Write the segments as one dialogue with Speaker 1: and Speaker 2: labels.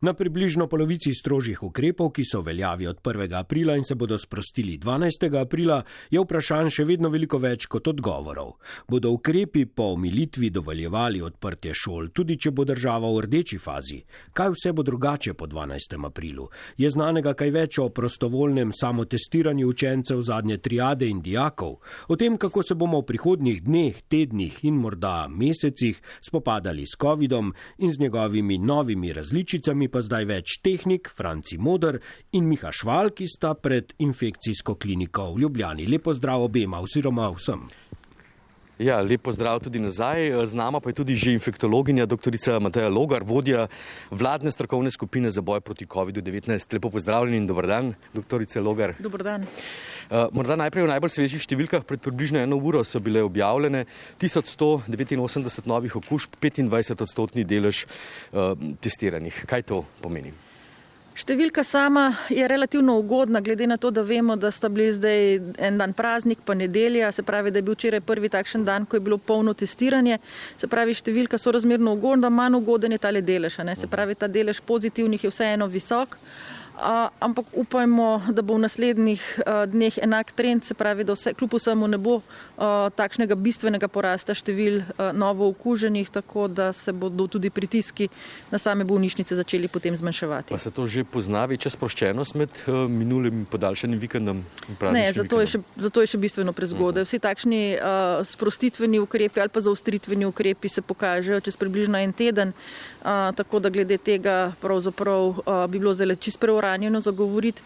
Speaker 1: Na približno polovici strožjih ukrepov, ki so veljavi od 1. aprila in se bodo sprostili 12. aprila, je vprašanj še vedno veliko več kot odgovorov. Bodo ukrepi po omilitvi dovoljevali odprtje šol, tudi če bo država v rdeči fazi? Kaj vse bo drugače po 12. aprilu? Je znanega kaj več o prostovoljnem samotestiranju učencev zadnje triade in dijakov? O tem, kako se bomo v prihodnjih dneh, tednih in morda mesecih spopadali s COVID-om in z njegovimi novimi različicami, pa zdaj več tehnik, Franci Modr in Miha Šval, ki sta pred infekcijsko kliniko v Ljubljani. Lepo zdrav obema, oziroma vsem.
Speaker 2: Ja, lepo zdrav tudi nazaj. Z nama pa je tudi že infektologinja dr. Mateja Logar, vodja vladne strokovne skupine za boj proti COVID-19. Lepo pozdravljeni in dober dan, dr. Logar.
Speaker 3: Dobar dan.
Speaker 2: Uh, morda najprej v najbolj svežih številkah, pred približno eno uro so bile objavljene 1189 novih okužb, 25 odstotni delež uh, testiranih. Kaj to pomeni?
Speaker 3: Številka sama je relativno ugodna, glede na to, da vemo, da sta bili zdaj en dan praznik, pa nedelja, se pravi, da je bil včeraj prvi takšen dan, ko je bilo polno testiranje. Se pravi, številka so razmerno ugodna, manj ugoden je tale delež. Se pravi, ta delež pozitivnih je vseeno visok. Uh, ampak upajmo, da bo v naslednjih dneh enak trend, se pravi, da vse, kljub vsemu ne bo takšnega bistvenega porasta števil novo okuženih, tako da se bodo tudi pritiski na same bolnišnice začeli potem zmanjševati.
Speaker 2: Pa se to že pozna večja sproščenost med uh, minulim podaljšanim vikendom?
Speaker 3: Ne, zato je, še, zato je še bistveno prezgodaj. -huh. Vsi takšni uh, sprostitveni ukrepi ali pa zaustritveni ukrepi se pokažejo čez približno en teden, uh, tako da glede tega pravzaprav uh, bi bilo zdaj čisto preuranjeno ranjeno zagovoriti.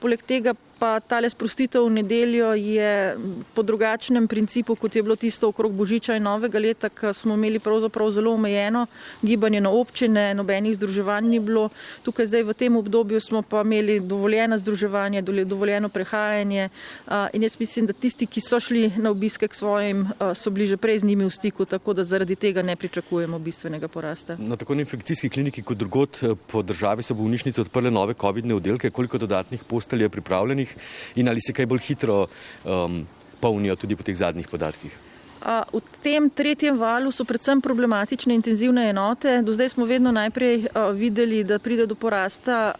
Speaker 3: Poleg tega pa tale sprostitev v nedeljo je po drugačnem principu, kot je bilo tisto okrog Božiča in Novega leta, ko smo imeli pravzaprav zelo omejeno gibanje na občine, nobenih združevanj ni bilo. Tukaj zdaj v tem obdobju smo pa imeli dovoljeno združevanje, dovoljeno prehajanje in jaz mislim, da tisti, ki so šli na obiske k svojim, so bili že prej z njimi v stiku, tako da zaradi tega ne pričakujemo bistvenega porasta.
Speaker 2: Na tako infekcijski kliniki kot drugot po državi so bolnišnice odprle nove COVID-ne oddelke, koliko dodatnih postelj je pripravljenih in ali se kaj bolj hitro um, polnijo tudi po teh zadnjih podatkih?
Speaker 3: V tem tretjem valu so predvsem problematične intenzivne enote. Do zdaj smo vedno najprej videli, da pride do porasta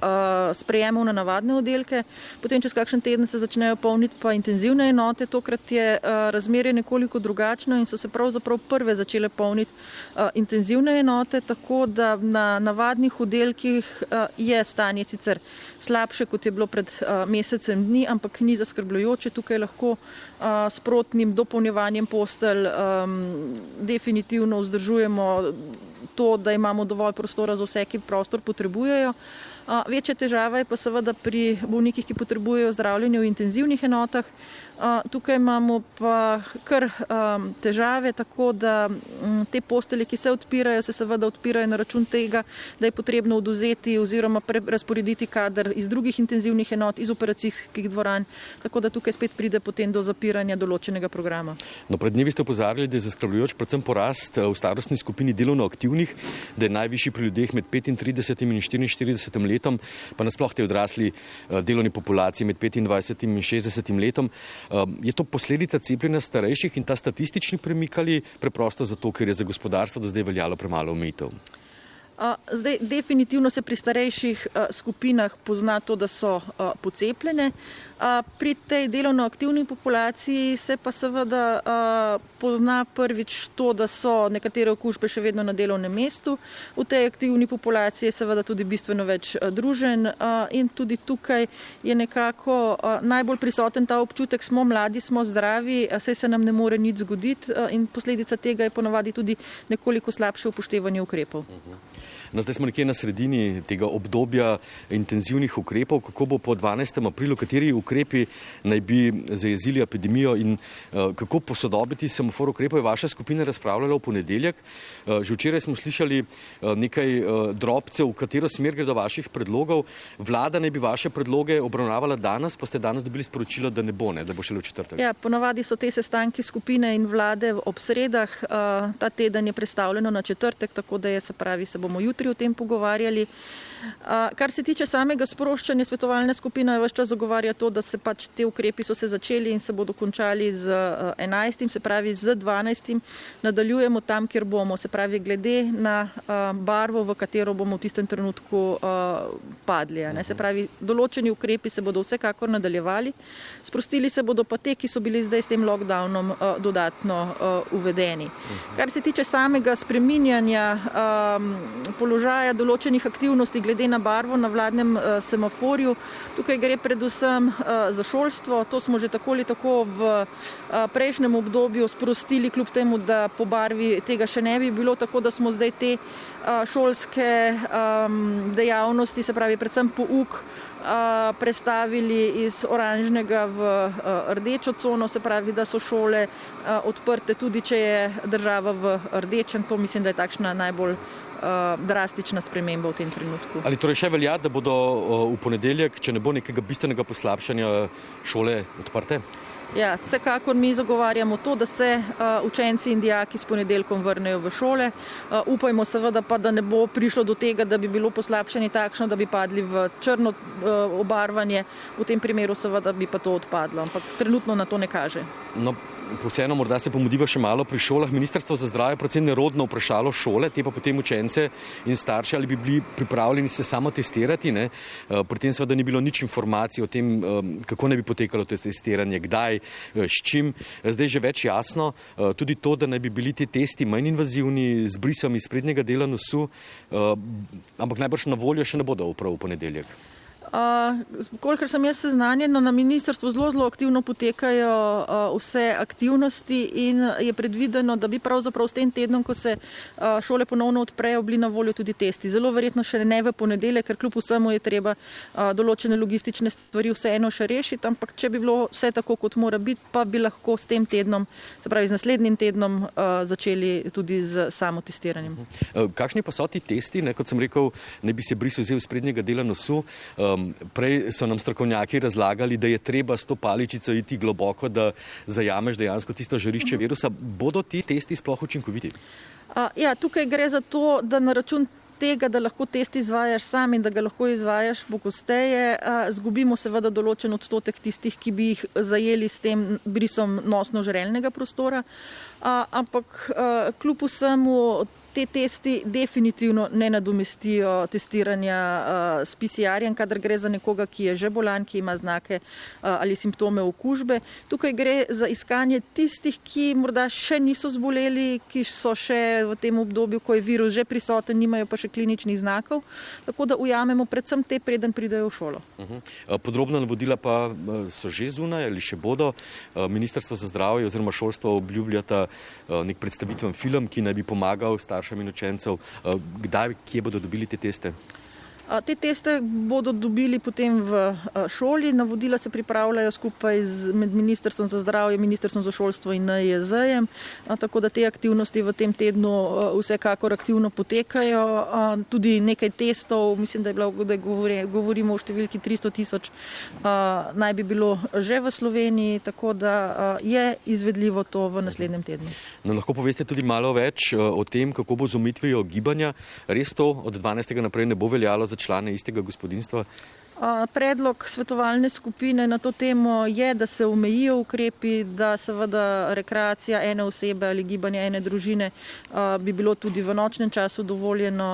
Speaker 3: sprejemov na navadne oddelke, potem čez kakšen teden se začnejo polniti pa intenzivne enote. Tokrat je razmerje nekoliko drugačno in so se pravzaprav prve začele polniti intenzivne enote, tako da na navadnih oddelkih je stanje sicer slabše, kot je bilo pred mesecem dni, ampak ni zaskrbljujoče. Tukaj lahko sprotnim dopolnjevanjem postelj um, definitivno vzdržujemo to, da imamo dovolj prostora za vse, ki prostor potrebujejo. Uh, večja težava je pa seveda pri bolnikih, ki potrebujejo zdravljenje v intenzivnih enotah. Tukaj imamo pa kar um, težave, tako da um, te postelje, ki se odpirajo, se seveda odpirajo na račun tega, da je potrebno oduzeti oziroma razporediti kader iz drugih intenzivnih enot, iz operacijskih dvoran, tako da tukaj spet pride potem do zapiranja določenega programa.
Speaker 2: No, pred dnevi ste upozarjali, da je zaskrbljujoč predvsem porast v starostni skupini delovno aktivnih, da je najvišji pri ljudeh med 35 in 44 letom, pa nasploh te odrasli delovni populaciji med 25 in 60 letom. Um, je to posledica cepljenja starejših in ta statistični premik ali preprosto zato, ker je za gospodarstvo do zdaj veljalo premalo omejitev?
Speaker 3: Zdaj, definitivno se pri starejših skupinah pozna to, da so pocepljene. Pri tej delovno aktivni populaciji se pa seveda pozna prvič to, da so nekatere okužbe še vedno na delovnem mestu. V tej aktivni populaciji je seveda tudi bistveno več družen in tudi tukaj je nekako najbolj prisoten ta občutek, smo mladi, smo zdravi, saj se nam ne more nič zgoditi in posledica tega je ponovadi tudi nekoliko slabše upoštevanje ukrepov.
Speaker 2: No, zdaj smo nekje na sredini tega obdobja intenzivnih ukrepov. Kako bo po 12. aprilu, kateri ukrepi naj bi zajezili epidemijo in uh, kako posodobiti semafor ukrepov, je vaša skupina razpravljala v ponedeljek. Uh, že včeraj smo slišali uh, nekaj uh, drobcev, v katero smer gre do vaših predlogov. Vlada naj bi vaše predloge obravnavala danes, pa ste danes dobili sporočilo, da ne bo, ne, da bo šele v četrtek.
Speaker 3: Ja, ponavadi so te sestanki skupine in vlade ob sredah. Uh, ta teden je predstavljeno na četrtek, tako da je, se pravi, se bomo jutri o tem pogovarjali. Kar se tiče samega sproščanja, svetovalna skupina je vse čas zagovarja to, da se pač te ukrepi so se začeli in se bodo končali z 11. se pravi z 12. nadaljujemo tam, kjer bomo, se pravi glede na barvo, v katero bomo v tistem trenutku padli. Ne? Se pravi, določeni ukrepi se bodo vsekakor nadaljevali, sprostili se bodo pa te, ki so bili zdaj s tem lockdownom dodatno uvedeni. Kar se tiče samega spreminjanja položaja določenih aktivnosti glede na barvo na vladnem uh, semaforju. Tukaj gre predvsem uh, za šolstvo. To smo že tako ali tako v uh, prejšnjem obdobju sprostili, kljub temu, da po barvi tega še ne bi bilo, tako da smo zdaj te šolske um, dejavnosti, se pravi predvsem pouk, prestavili iz oranžnega v rdečo cono, se pravi, da so šole odprte, tudi če je država v rdečem. To mislim, da je takšna najbolj drastična sprememba v tem trenutku.
Speaker 2: Ali torej še velja, da bodo uh, v ponedeljek, če ne bo nekega bistvenega poslabšanja, šole odprte?
Speaker 3: Ja, vsekakor mi zagovarjamo to, da se uh, učenci in dijaki s ponedeljkom vrnejo v šole. Uh, upajmo seveda pa, da ne bo prišlo do tega, da bi bilo poslabšanje takšno, da bi padli v črno uh, obarvanje. V tem primeru seveda bi pa to odpadlo, ampak trenutno na to ne kaže.
Speaker 2: No, vseeno morda se pomudiva še malo pri šolah. Ministrstvo za zdravje predvsem nerodno vprašalo šole, te pa potem učence in starše, ali bi bili pripravljeni se samo testirati. Ne? Eh, pri tem seveda ni bilo nič informacij o tem, eh, kako ne bi potekalo to testiranje, kdaj, eh, s čim. Zdaj je že več jasno, tudi to, da naj bi bili ti testi manj invazivni, z brisom iz prednjega dela nosu, ampak najbrž na voljo še ne bodo v prav v ponedeljek.
Speaker 3: Kolikor sem jaz seznanjena, na ministrstvu zelo, zelo aktivno potekajo uh, vse aktivnosti in je predvideno, da bi pravzaprav s tem tednom, ko se uh, šole ponovno odprejo, bili na voljo tudi testi. Zelo verjetno še ne v ponedeljek, ker kljub vsemu je treba uh, določene logistične stvari vseeno še rešiti, ampak če bi bilo vse tako, kot mora biti, pa bi lahko s tem tednom, se pravi z naslednjim tednom, uh, začeli tudi z samo testiranjem.
Speaker 2: Kakšni pa so ti testi, ne, kot sem rekel, ne bi se brisal z prednjega dela nosu? Um, prej so nam strokovnjaki razlagali, da je treba s to paličico iti globoko, da zajameš dejansko tisto žarišče virusa. Bodo ti testi sploh učinkoviti?
Speaker 3: Uh, ja, tukaj gre za to, da na račun tega, da lahko test izvajaš sam in da ga lahko izvajaš pogosteje, zgubimo seveda določen odstotek tistih, ki bi jih zajeli s tem brisom nosno-žrelnega prostora. Ampak kljub vsemu te testi definitivno ne nadomestijo testiranja uh, s PCR-jem, kadar gre za nekoga, ki je že bolan, ki ima znake uh, ali simptome okužbe. Tukaj gre za iskanje tistih, ki morda še niso zboleli, ki so še v tem obdobju, ko je virus že prisoten, nimajo pa še kliničnih znakov, tako da ujamemo predvsem te, preden pridejo v šolo. Uh
Speaker 2: mhm. -huh. Podrobna navodila pa so že zunaj ali še bodo. Ministrstvo za zdravje oziroma šolstvo obljubljata nek predstavitven film, ki naj bi pomagal staršem staršem in učencev, eh, kdaj, kje bodo dobili te teste?
Speaker 3: Te teste bodo dobili potem v šoli, navodila se pripravljajo skupaj z, med Ministrstvom za zdravje, Ministrstvom za šolstvo in NJZ-jem, tako da te aktivnosti v tem tednu vsekakor aktivno potekajo. Tudi nekaj testov, mislim, da je bilo, da govori, govorimo o številki 300 tisoč, naj bi bilo že v Sloveniji, tako da je izvedljivo to v naslednjem tednu.
Speaker 2: No, lahko poveste tudi malo več o tem, kako bo z umitvijo gibanja. Res to od 12. naprej ne bo veljalo za člane istega gospodinstva?
Speaker 3: Predlog svetovalne skupine na to temo je, da se omejijo ukrepi, da seveda rekreacija ene osebe ali gibanje ene družine bi bilo tudi v nočnem času dovoljeno.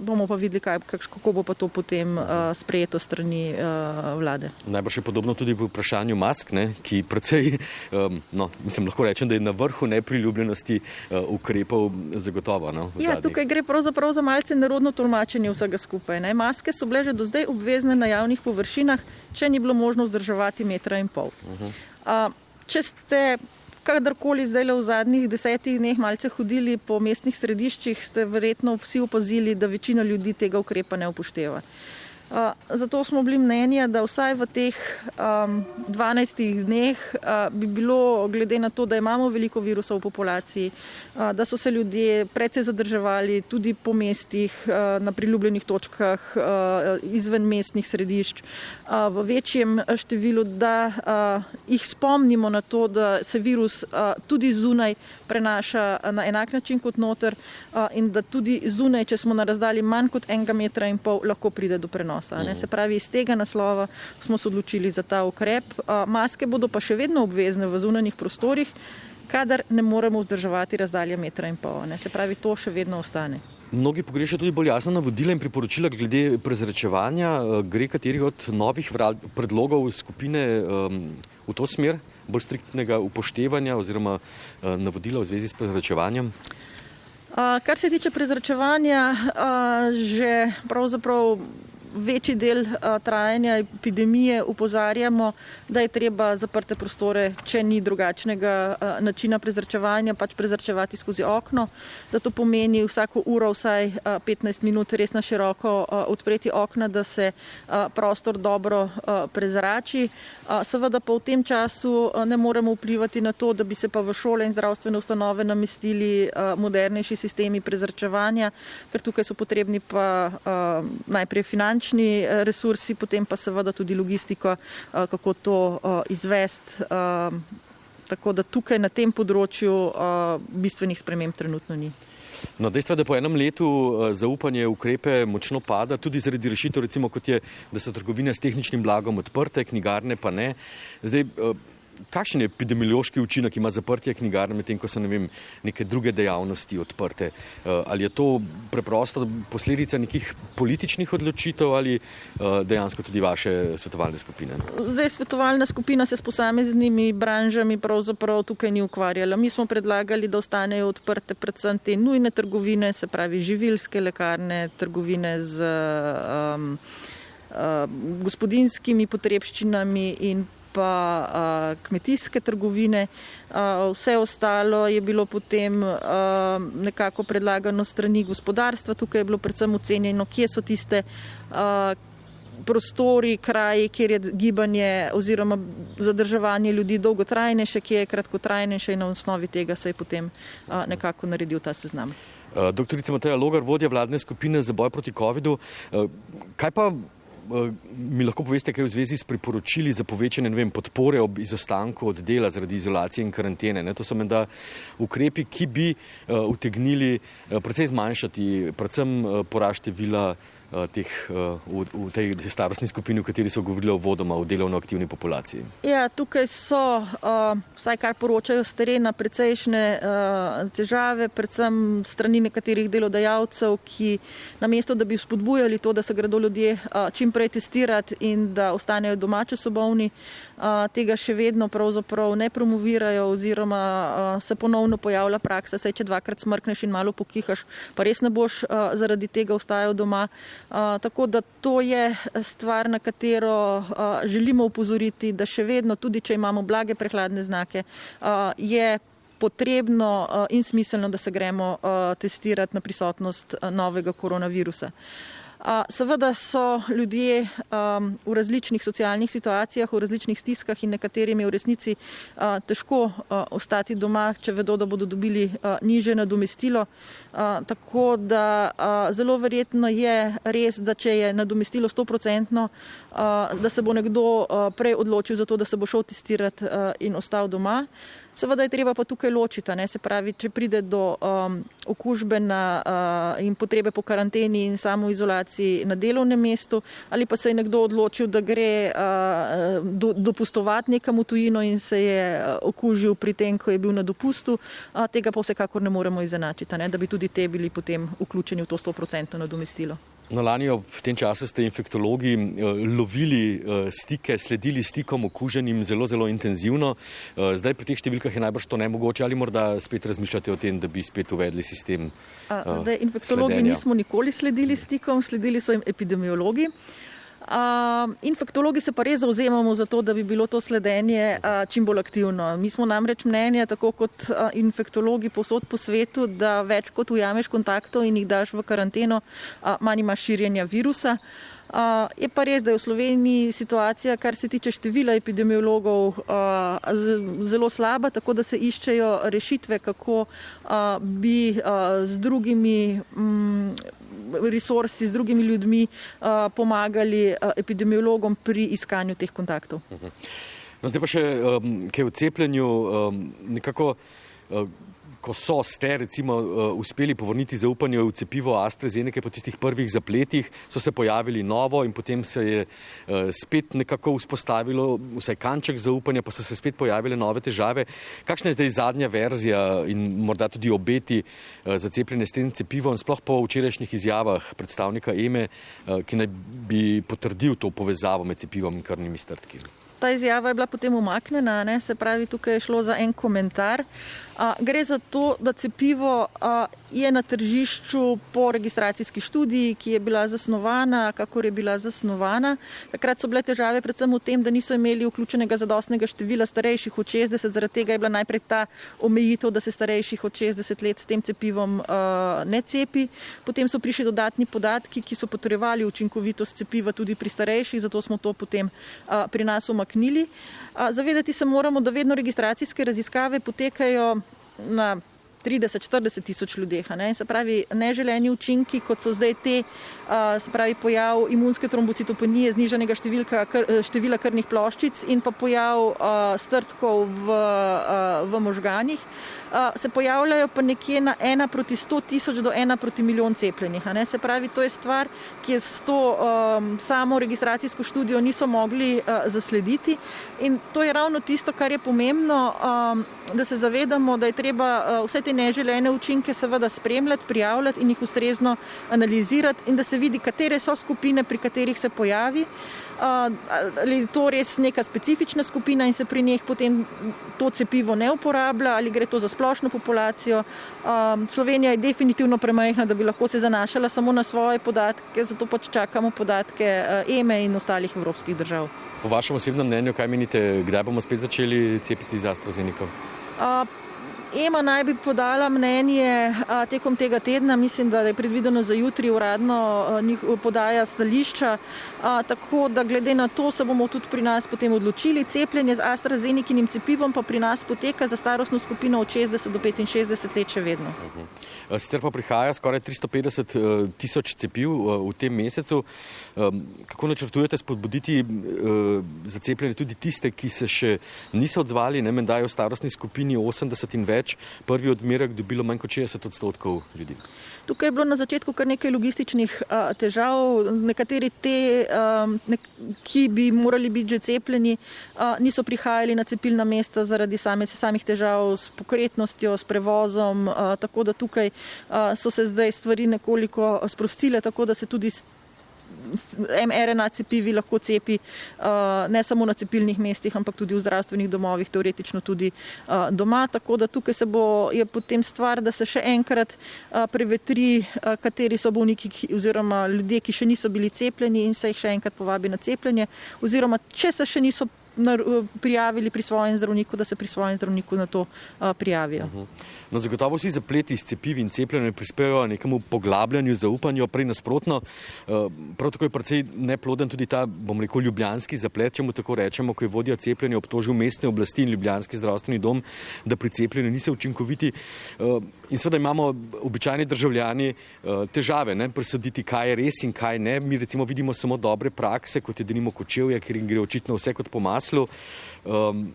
Speaker 3: Bomo pa videli, kaj, kako bo pa to potem sprejeto strani vlade.
Speaker 2: Najbrž je podobno tudi v vprašanju mask, ne, ki predvsej, no, mislim, lahko rečem, da je na vrhu nepriljubljenosti ukrepov zagotovo. No,
Speaker 3: ja, tukaj gre pravzaprav za malce nerodno tolmačenje vsega skupaj. Ne. Maske so bile že do zdaj obvezne obvezne na javnih površinah, če ni bilo možno vzdrževati metra in pol. Uh -huh. uh, če ste kadarkoli zdaj le v zadnjih desetih dneh malce hodili po mestnih središčih, ste verjetno vsi opazili, da večina ljudi tega ukrepa ne upošteva. Zato smo bili mnenja, da vsaj v teh um, 12 dneh uh, bi bilo, glede na to, da imamo veliko virusov v populaciji, uh, da so se ljudje predvsej zadrževali tudi po mestih, uh, na priljubljenih točkah, uh, izven mestnih središč, uh, v večjem številu, da uh, jih spomnimo na to, da se virus uh, tudi zunaj prenaša na enak način kot noter uh, in da tudi zunaj, če smo na razdalji manj kot enega metra in pol, lahko pride do prenosa prenosa. Ne? Se pravi, iz tega naslova smo se odločili za ta ukrep. Maske bodo pa še vedno obvezne v zunanjih prostorih, kadar ne moremo vzdrževati razdalje metra in pol. Ne? Se pravi, to še vedno ostane.
Speaker 2: Mnogi pogrešajo tudi bolj jasna navodila in priporočila glede prezračevanja. Gre kateri od novih predlogov skupine v to smer, bolj striktnega upoštevanja oziroma navodila v zvezi s prezračevanjem?
Speaker 3: Kar se tiče prezračevanja, že pravzaprav večji del uh, trajanja epidemije upozarjamo, da je treba zaprte prostore, če ni drugačnega uh, načina prezračevanja, pač prezračevati skozi okno, da to pomeni vsako uro vsaj uh, 15 minut res na široko uh, odpreti okna, da se uh, prostor dobro uh, prezrači. Uh, seveda pa v tem času uh, ne moremo vplivati na to, da bi se pa v šole in zdravstvene ustanove namestili uh, modernejši sistemi prezračevanja, ker tukaj so potrebni pa uh, najprej finančni finančni eh, resursi, potem pa seveda tudi logistika, eh, kako to eh, izvesti. Tako da tukaj na tem področju bistvenih sprememb trenutno ni.
Speaker 2: No, dejstvo je, da po enem letu zaupanje v ukrepe močno pada, tudi zaradi rešitev, recimo kot je, da so trgovine s tehničnim blagom odprte, knjigarne pa ne. Zdaj, kakšen je epidemiološki učinek ima zaprtje knjigarne, medtem ko so ne vem, neke druge dejavnosti odprte? Eh, ali je to preprosto posledica nekih političnih odločitev ali eh, dejansko tudi vaše svetovalne skupine?
Speaker 3: Zdaj, svetovalna skupina se s posameznimi branžami pravzaprav tukaj ni ukvarjala. Mi smo predlagali, da ostanejo odprte predvsem te nujne trgovine, se pravi živilske lekarne, trgovine z um, uh, gospodinskimi potrebščinami in pa uh, kmetijske trgovine. Uh, vse ostalo je bilo potem uh, nekako predlagano strani gospodarstva. Tukaj je bilo predvsem ocenjeno, kje so tiste uh, prostori, kraji, kjer je gibanje oziroma zadrževanje ljudi dolgotrajnejše, kje je kratkotrajnejše in na osnovi tega se je potem uh, nekako naredil ta seznam.
Speaker 2: Doktorica Mateja Logar, vodja vladne skupine za boj proti COVID-u. Kaj pa mi lahko poveste, kaj v zvezi s priporočili za povečanje vem, podpore ob izostanku od dela zaradi izolacije in karantene. Ne? To so menda ukrepi, ki bi uh, utegnili uh, precej zmanjšati, predvsem uh, porašte vila uh, Eh, teh, eh, v, v tej starostni skupini, v kateri so govorili o vodoma, o delovno aktivni populaciji?
Speaker 3: Ja, tukaj so, uh, vsaj kar poročajo z terena, precejšnje težave, predvsem strani nekaterih delodajalcev, ki namesto, da bi spodbujali to, da se gredo ljudje čim prej testirati in da ostanejo domače sobovni, uh, tega še vedno pravzaprav ne promovirajo oziroma se ponovno pojavlja praksa, saj če dvakrat smrkneš in malo pokihaš, pa res ne boš zaradi tega ostajal doma tako da to je stvar, na katero želimo upozoriti, da še vedno, tudi če imamo blage prehladne znake, je potrebno in smiselno, da se gremo testirati na prisotnost novega koronavirusa. Seveda so ljudje um, v različnih socialnih situacijah, v različnih stiskah in nekaterim je v resnici težko ostati doma, če vedo, da bodo dobili niže nadomestilo. Tako da zelo verjetno je res, da če je nadomestilo 100%, uh, da se bo nekdo prej odločil za to, da se bo šel testirati in ostal doma. Seveda je treba pa tukaj ločiti, ne? se pravi, če pride do um, okužbe na, uh, in potrebe po karanteni in samoizolaciji na delovnem mestu, ali pa se je nekdo odločil, da gre uh, do, dopustovati nekam v tujino in se je uh, okužil pri tem, ko je bil na dopustu, uh, tega pa vsekakor ne moremo izenačiti, ne? da bi tudi te bili potem vključeni v to 100% nadomestilo.
Speaker 2: No, lani v tem času ste infektologi eh, lovili eh, stike, sledili stikom okuženim zelo, zelo intenzivno. Eh, zdaj pri teh številkah je najbrž to nemogoče ali morda spet razmišljate o tem, da bi spet uvedli sistem?
Speaker 3: Zdaj, infektologi sledenja. nismo nikoli sledili stikom, sledili so jim epidemiologi. Infektologi se pa res zauzemamo za to, da bi bilo to sledenje čim bolj aktivno. Mi smo namreč mnenja, tako kot infektologi posod po svetu, da več kot ujameš kontaktov in jih daš v karanteno, manj imaš širjenja virusa. Uh, je pa res, da je v Sloveniji situacija, kar se tiče števila epidemiologov, uh, zelo slaba, tako da se iščejo rešitve, kako uh, bi uh, z drugimi um, resursi, z drugimi ljudmi uh, pomagali uh, epidemiologom pri iskanju teh kontaktov.
Speaker 2: No, zdaj pa še um, kaj o cepljenju. Um, nekako, uh, ko so ste recimo uh, uspeli povrniti zaupanje v cepivo AstraZeneca po tistih prvih zapletih, so se pojavili novo in potem se je uh, spet nekako vzpostavilo vsaj kanček zaupanja, pa so se spet pojavile nove težave. Kakšna je zdaj zadnja verzija in morda tudi obeti uh, za cepljenje s tem cepivom, sploh po včerajšnjih izjavah predstavnika EME, ki naj bi potrdil to povezavo med cepivom in krvnimi strtki?
Speaker 3: Ta izjava je bila potem umaknjena, ne? se pravi, tukaj je šlo za en komentar. A, gre za to, da cepivo a, je na tržišču po registracijski študiji, ki je bila zasnovana, kakor je bila zasnovana. Takrat so bile težave predvsem v tem, da niso imeli vključenega zadostnega števila starejših od 60, zaradi tega je bila najprej ta omejitev, da se starejših od 60 let s tem cepivom a, ne cepi. Potem so prišli dodatni podatki, ki so potrjevali učinkovitost cepiva tudi pri starejših, zato smo to potem a, pri nas omaknili. A, zavedati se moramo, da vedno registracijske raziskave potekajo na 30-40 tisoč ljudeh. Ne? Se pravi, neželeni učinki, kot so zdaj te, se pravi, pojav imunske trombocitopenije, znižanega številka, števila krvnih ploščic in pa pojav strtkov v, v možganjih, se pojavljajo pa nekje na 1 proti 100 tisoč do 1 proti milijon cepljenih. Se pravi, to je stvar, ki je s to um, samo registracijsko študijo niso mogli uh, zaslediti in to je ravno tisto, kar je pomembno, um, da se zavedamo, da je treba uh, vse te neželene učinke seveda spremljati, prijavljati in jih ustrezno analizirati in da se vidi, katere so skupine, pri katerih se pojavi. Ali je to res neka specifična skupina in se pri njih potem to cepivo ne uporablja, ali gre to za splošno populacijo. Slovenija je definitivno premajhna, da bi lahko se zanašala samo na svoje podatke, zato pač čakamo podatke EME in ostalih evropskih držav.
Speaker 2: Po vašem osebnem mnenju, kaj menite, kdaj bomo spet začeli cepiti z AstraZeneca?
Speaker 3: EMA naj bi podala mnenje a, tekom tega tedna, mislim, da je predvideno za jutri uradno a, njih podaja stališča, a, tako da glede na to se bomo tudi pri nas potem odločili. Cepljenje z AstraZenekinim cepivom pa pri nas poteka za starostno skupino od 60 do 65 let še vedno.
Speaker 2: -huh. Sicer pa prihaja skoraj 350 uh, tisoč cepiv uh, v tem mesecu. Um, kako načrtujete spodbuditi za cepljenje tudi tiste, ki se še niso odzvali, ne mendajo v starostni skupini 80 in več? Več, prvi odmerek dobilo manj kot 60 odstotkov ljudi.
Speaker 3: Tukaj je bilo na začetku kar nekaj logističnih uh, težav. Nekateri te, um, nek, ki bi morali biti že cepljeni, uh, niso prihajali na cepilna mesta zaradi same, samih težav s pokretnostjo, s prevozom. Uh, tako da tukaj uh, so se zdaj stvari nekoliko sprostile, tako da se tudi mRNA cepivi lahko cepi uh, ne samo na cepilnih mestih, ampak tudi v zdravstvenih domovih, teoretično tudi uh, doma. Tako da tukaj se bo je potem stvar, da se še enkrat uh, prevetri, kateri so bolniki oziroma ljudje, ki še niso bili cepljeni in se jih še enkrat povabi na cepljenje. Oziroma, če se še niso prijavili pri svojem zdravniku, da se pri svojem zdravniku na to uh, prijavijo. Uh
Speaker 2: mhm. -huh. no, zagotovo vsi zapleti s cepivi in cepljenjem prispevajo nekemu poglabljanju zaupanja, prej nasprotno. Uh, prav tako je precej neploden tudi ta, bom rekel, ljubljanski zaplet, če mu tako rečemo, ko je vodja cepljenja obtožil mestne oblasti in ljubljanski zdravstveni dom, da pri cepljenju niso učinkoviti. In seveda imamo običajni državljani težave, ne, presoditi, kaj je res in kaj ne. Mi recimo vidimo samo dobre prakse, kot je denimo kočevje, ker jim gre očitno vse kot pomas raslu. Um,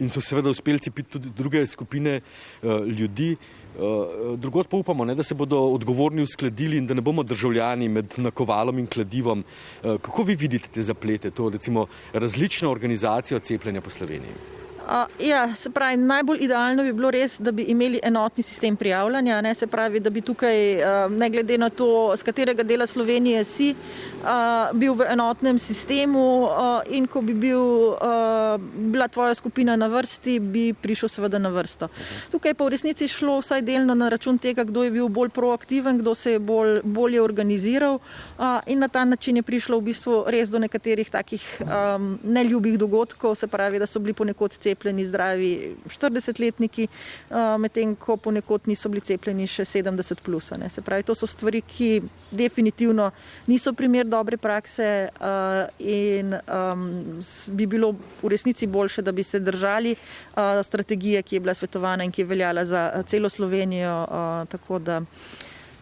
Speaker 2: in so seveda uspeli cepiti tudi druge skupine uh, ljudi. Uh, drugot pa upamo, ne, da se bodo odgovorni uskladili in da ne bomo državljani med nakovalom in kladivom. Uh, kako vi vidite te zaplete, to recimo različno organizacijo cepljenja po Sloveniji?
Speaker 3: Uh, ja, se pravi, najbolj idealno bi bilo res, da bi imeli enotni sistem prijavljanja. Ne, se pravi, da bi tukaj, uh, ne glede na to, z katerega dela Slovenije si, uh, bil v enotnem sistemu uh, in ko bi bil, uh, bila tvoja skupina na vrsti, bi prišel seveda na vrsto. Tukaj pa v resnici šlo vsaj delno na račun tega, kdo je bil bolj proaktiven, kdo se je bolj, bolje organiziral uh, in na ta način je prišlo v bistvu res do nekaterih takih um, neljubih dogodkov, se pravi, da so bili ponekod cepljeni cepljeni zdravi 40-letniki, eh, medtem ko ponekod niso bili cepljeni še 70 plus. Ne. Se pravi, to so stvari, ki definitivno niso primer dobre prakse eh, in um, bi bilo v resnici boljše, da bi se držali uh, strategije, ki je bila svetovana in ki je veljala za celo Slovenijo. Tako da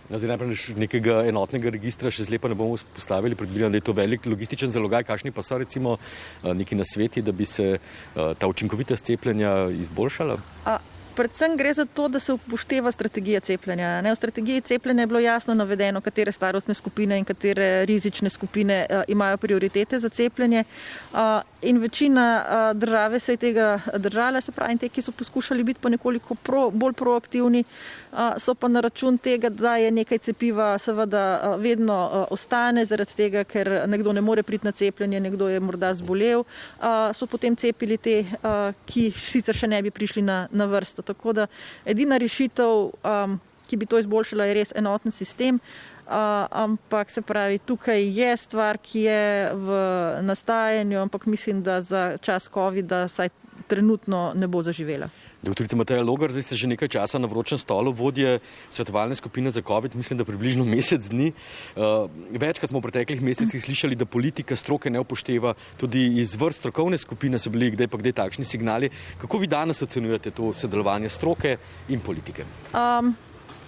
Speaker 2: Zdaj, najprej nekega enotnega registra še zlepa ne bomo postavili, predvidevam, da je to velik logističen zalogaj, kakšni pa so recimo eh, neki nasveti, da bi se eh, ta učinkovitost cepljenja izboljšala? A,
Speaker 3: predvsem gre za to, da se upošteva strategija cepljenja. Ne, v strategiji cepljenja je bilo jasno navedeno, katere starostne skupine in katere rizične skupine uh, imajo prioritete za cepljenje. Uh, in večina uh, države se je tega držala, se pravi, te, ki so poskušali biti pa nekoliko pro, bolj proaktivni, uh, so pa na račun tega, da je nekaj cepiva seveda uh, vedno uh, ostane, zaradi tega, ker nekdo ne more priti na cepljenje, nekdo je morda zbolel, uh, so potem cepili te, uh, ki sicer še ne bi prišli na, na vrsto. Tako da edina rešitev, um, ki bi to izboljšala, je res enoten sistem. Uh, ampak se pravi, tukaj je stvar, ki je v nastajanju, ampak mislim, da za čas COVID-a vsaj trenutno ne bo zaživela.
Speaker 2: Doktorica Mateja Logar, zdaj ste že nekaj časa na vročem stolu, vodje svetovalne skupine za COVID, mislim, da približno mesec dni. Uh, večkrat smo v preteklih mesecih slišali, da politika stroke ne upošteva, tudi iz vrst strokovne skupine so bili kdaj pa kdaj takšni signali. Kako vi danes ocenjujete to sodelovanje stroke in politike? Um,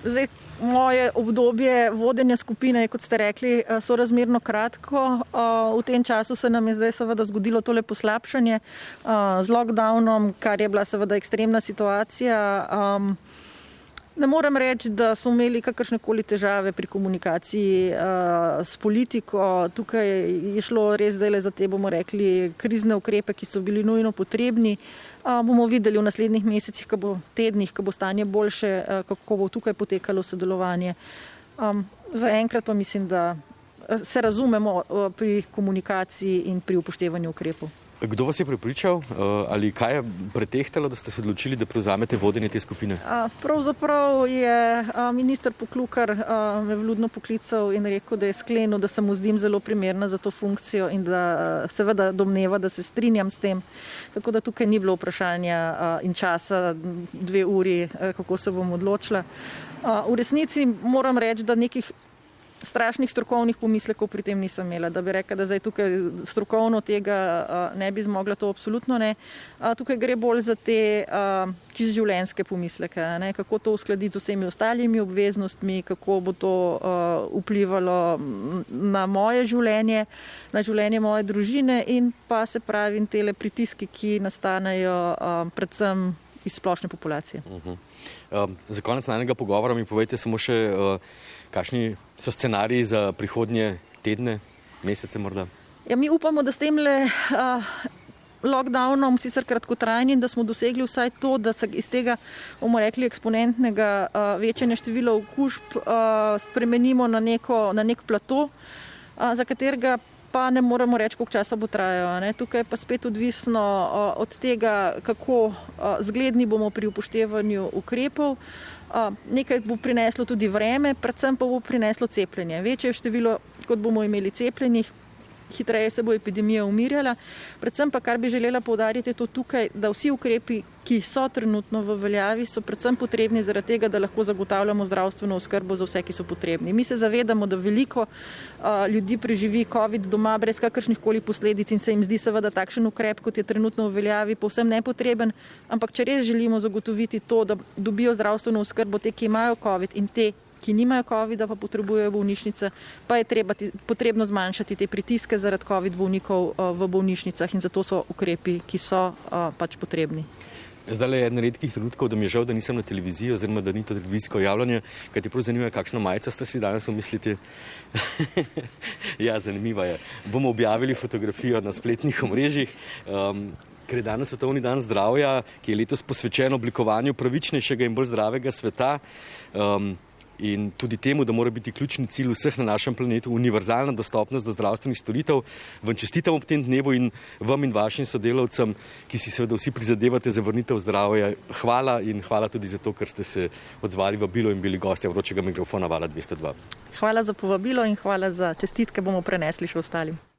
Speaker 3: Zdaj, moje obdobje vodenja skupine je, kot ste rekli, eh, sorazmerno kratko. Eh, v tem času se nam je zdaj seveda zgodilo tole poslabšanje eh, z lockdownom, kar je bila seveda ekstremna situacija. Ne morem reči, da smo imeli kakršne koli težave pri komunikaciji uh, s politiko. Tukaj je šlo res zdaj za te, bomo rekli, krizne ukrepe, ki so bili nujno potrebni. Uh, bomo videli v naslednjih mesecih, ko bo tednih, ko bo stanje boljše, uh, kako bo tukaj potekalo sodelovanje. Um, Zaenkrat pa mislim, da se razumemo uh, pri komunikaciji in pri upoštevanju ukrepov.
Speaker 2: Kdo vas je pripričal eh, ali kaj je pretehtalo, da ste se odločili, da prevzamete vodenje te skupine?
Speaker 3: Pravzaprav je minister Poklukar me vludno poklical in rekel, da je sklenil, da se mu zdim zelo primerna za to funkcijo in da seveda domneva, da se strinjam s tem. Tako da tukaj ni bilo vprašanja in časa dve uri, kako se bom odločila. V resnici moram reči, da nekih strašnih strokovnih pomislekov pri tem nisem imela, da bi rekla, da zdaj tukaj strokovno tega ne bi zmogla, to absolutno ne. Tukaj gre bolj za te čist življenjske pomisleke, ne? kako to uskladiti z vsemi ostalimi obveznostmi, kako bo to vplivalo na moje življenje, na življenje moje družine in pa se pravi tele pritiski, ki nastanejo predvsem iz splošne populacije. Uh -huh.
Speaker 2: um, za konec najnega pogovora mi povejte samo še uh, Kakšni so scenariji za prihodnje tedne, mesece morda?
Speaker 3: Ja, mi upamo, da s tem le uh, lockdownom, sicer kratkotrajni, da smo dosegli vsaj to, da se iz tega, bomo rekli, eksponentnega uh, večanja števila okužb uh, spremenimo na, neko, na nek plato, uh, za katerega pa ne moremo reči, koliko časa bo trajalo. Tukaj pa spet odvisno uh, od tega, kako uh, zgledni bomo pri upoštevanju ukrepov. Nekaj bo prineslo tudi vreme, predvsem pa bo prineslo cepljenje. Večje število, kot bomo imeli cepljenih, hitreje se bo epidemija umirjala. Predvsem pa, kar bi želela povdariti, je to tukaj, da vsi ukrepi, ki so trenutno v veljavi, so predvsem potrebni zaradi tega, da lahko zagotavljamo zdravstveno oskrbo za vse, ki so potrebni. Mi se zavedamo, da veliko uh, ljudi preživi COVID doma brez kakršnih koli posledic in se jim zdi seveda takšen ukrep, kot je trenutno v veljavi, povsem nepotreben, ampak če res želimo zagotoviti to, da dobijo zdravstveno oskrbo te, ki imajo COVID in te, ki nimajo COVID-a, pa potrebujejo bolnišnice, pa je treba, potrebno zmanjšati te pritiske zaradi COVID bolnikov eh, v bolnišnicah in zato so ukrepi, ki so eh, pač potrebni.
Speaker 2: Zdaj je eden redkih trenutkov, da mi je žal, da nisem na televiziji, oziroma da ni to televizijsko javljanje, kaj ti prav zanima, kakšno majico ste si danes umislili. ja, zanimiva je. Bomo objavili fotografijo na spletnih omrežjih. Um, ker je danes svetovni dan zdravja, ki je letos posvečen oblikovanju pravičnejšega in bolj zdravega sveta. Um, in tudi temu, da mora biti ključni cilj vseh na našem planetu univerzalna dostopnost do zdravstvenih storitev. Vam čestitam ob tem dnevu in vam in vašim sodelavcem, ki si seveda vsi prizadevate za vrnitev zdravja. Hvala in hvala tudi za to, ker ste se odzvali v bilo in bili gostja vročega mikrofona Vala 202.
Speaker 3: Hvala za povabilo in hvala za čestitke bomo prenesli še ostalim.